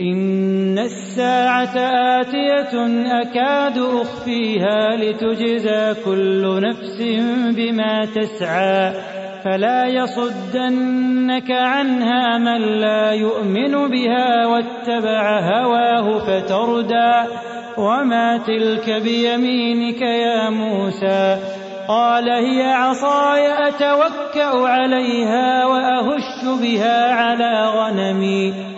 إن الساعة آتية أكاد أخفيها لتجزى كل نفس بما تسعى. فلا يصدنك عنها من لا يؤمن بها واتبع هواه فتردى. وما تلك بيمينك يا موسى؟ قال هي عصاي أتوكأ عليها وأهش بها على غنمي.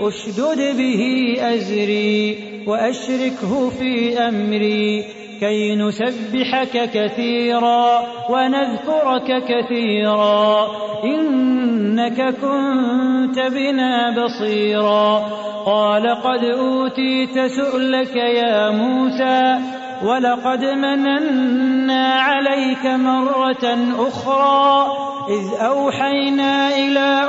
أشدد به أزري وأشركه في أمري كي نسبحك كثيرا ونذكرك كثيرا إنك كنت بنا بصيرا قال قد أوتيت سؤلك يا موسى ولقد مننا عليك مرة أخرى إذ أوحينا إلى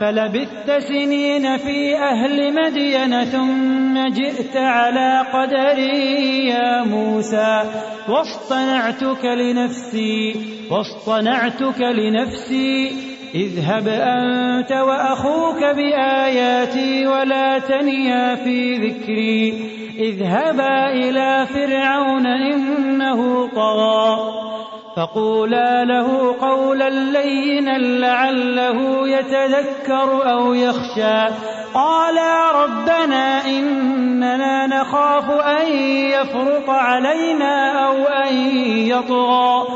فلبثت سنين في أهل مدين ثم جئت على قدري يا موسى واصطنعتك لنفسي واصطنعتك لنفسي اذهب أنت وأخوك بآياتي ولا تنيا في ذكري اذهبا إلى فرعون إنه طغى. فقولا له قولا لينا لعله يتذكر أو يخشى. قالا ربنا إننا نخاف أن يفرط علينا أو أن يطغى.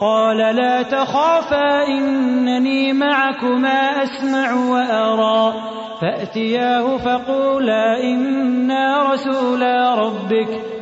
قال لا تخافا إنني معكما أسمع وأرى. فأتياه فقولا إنا رسولا ربك.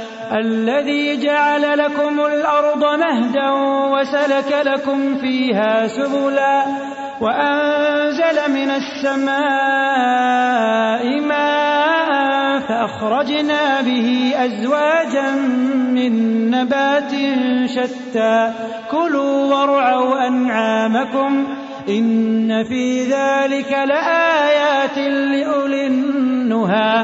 الذي جعل لكم الأرض مهدا وسلك لكم فيها سبلا وأنزل من السماء ماء فأخرجنا به أزواجا من نبات شتى كلوا وارعوا أنعامكم إن في ذلك لآيات لأولي النهى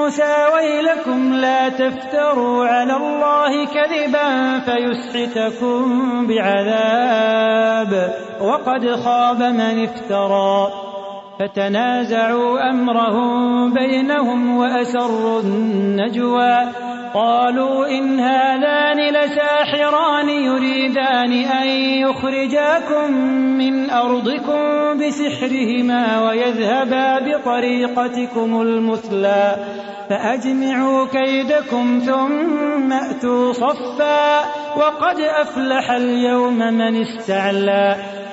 موسى ويلكم لا تفتروا على الله كذبا فيسحتكم بعذاب. وقد خاب من افترى. فتنازعوا أمرهم بينهم وأسروا النجوى. قالوا إن هذان لساحران يريدان أن يخرجاكم من أرضكم بسحرهما ويذهبا بطريقتكم المثلى فأجمعوا كيدكم ثم أتوا صفا وقد أفلح اليوم من استعلى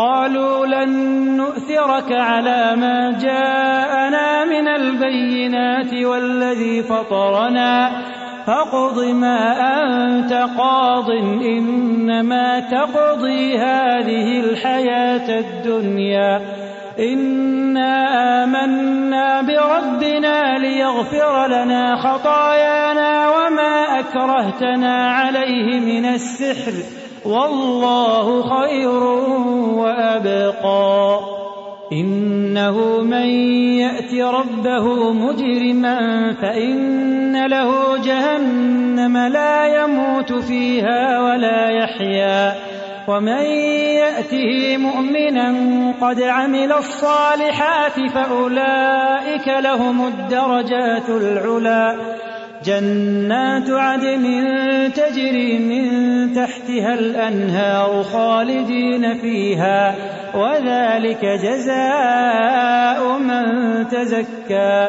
قالوا لن نؤثرك على ما جاءنا من البينات والذي فطرنا فاقض ما أنت قاض إنما تقضي هذه الحياة الدنيا إنا آمنا بربنا ليغفر لنا خطايانا وما أكرهتنا عليه من السحر والله خير وأبقى. إنه من يأت ربه مجرما فإن له جهنم لا يموت فيها ولا يحيا. ومن يأته مؤمنا قد عمل الصالحات فأولئك لهم الدرجات العلى جنات عدن تجري من تحتها الأنهار خالدين فيها وذلك جزاء من تزكى.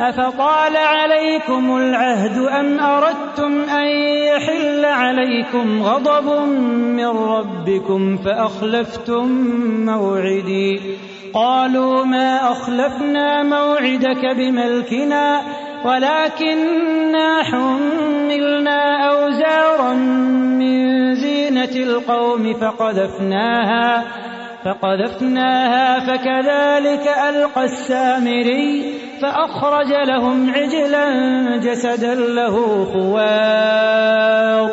أفطال عليكم العهد أم أردتم أن يحل عليكم غضب من ربكم فأخلفتم موعدي؟ قالوا ما أخلفنا موعدك بملكنا ولكننا حملنا أوزارا من زينة القوم فقذفناها فقذفناها فكذلك ألقى السامري فأخرج لهم عجلا جسدا له خوار.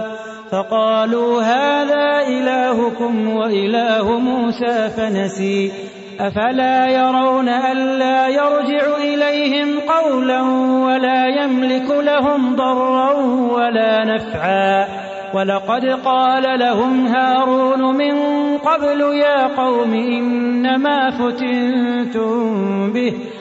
فقالوا هذا إلهكم وإله موسى فنسي. أفلا يرون ألا يرجع إليهم قولا ولا يملك لهم ضرا ولا نفعا. ولقد قال لهم هارون من قبل يا قوم إنما فتنتم به.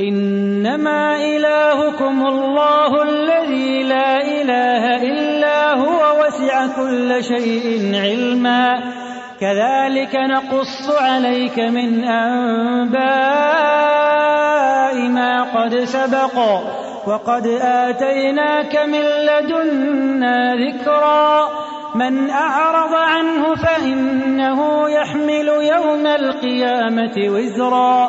إنما إلهكم الله الذي لا إله إلا هو وسع كل شيء علما. كذلك نقص عليك من أنباء ما قد سبق وقد آتيناك من لدنا ذكرا. من أعرض عنه فإنه يحمل يوم القيامة وزرا.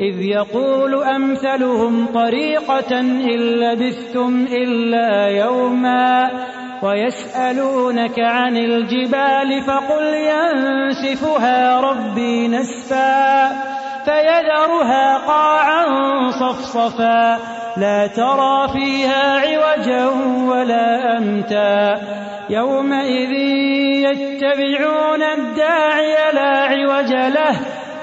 إذ يقول أمثلهم طريقة إن لبثتم إلا يوما ويسألونك عن الجبال فقل ينسفها ربي نسفا فيذرها قاعا صفصفا لا ترى فيها عوجا ولا أمتا يومئذ يتبعون الداعي لا عوج له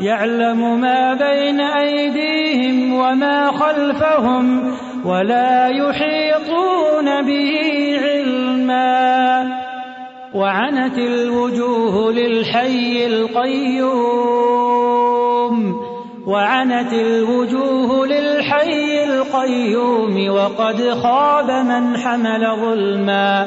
يعلم ما بين أيديهم وما خلفهم ولا يحيطون به علما. وعنت الوجوه للحي القيوم وعنت الوجوه للحي القيوم وقد خاب من حمل ظلما.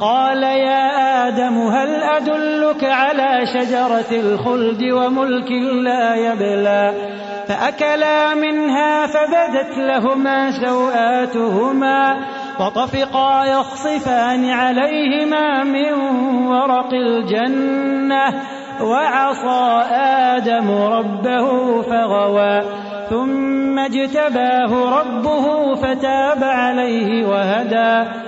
قال يا آدم هل أدلك على شجرة الخلد وملك لا يبلى؟ فأكلا منها فبدت لهما سوآتهما وطفقا يخصفان عليهما من ورق الجنة وعصى آدم ربه فغوى. ثم اجتباه ربه فتاب عليه وهدى.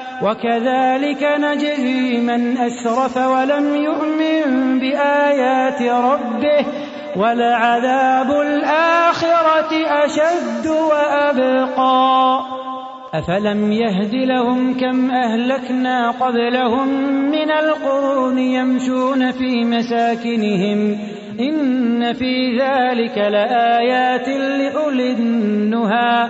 وكذلك نجزي من أسرف ولم يؤمن بآيات ربه ولعذاب الآخرة أشد وأبقى. أفلم يهد لهم كم أهلكنا قبلهم من القرون يمشون في مساكنهم إن في ذلك لآيات لأولي النهى.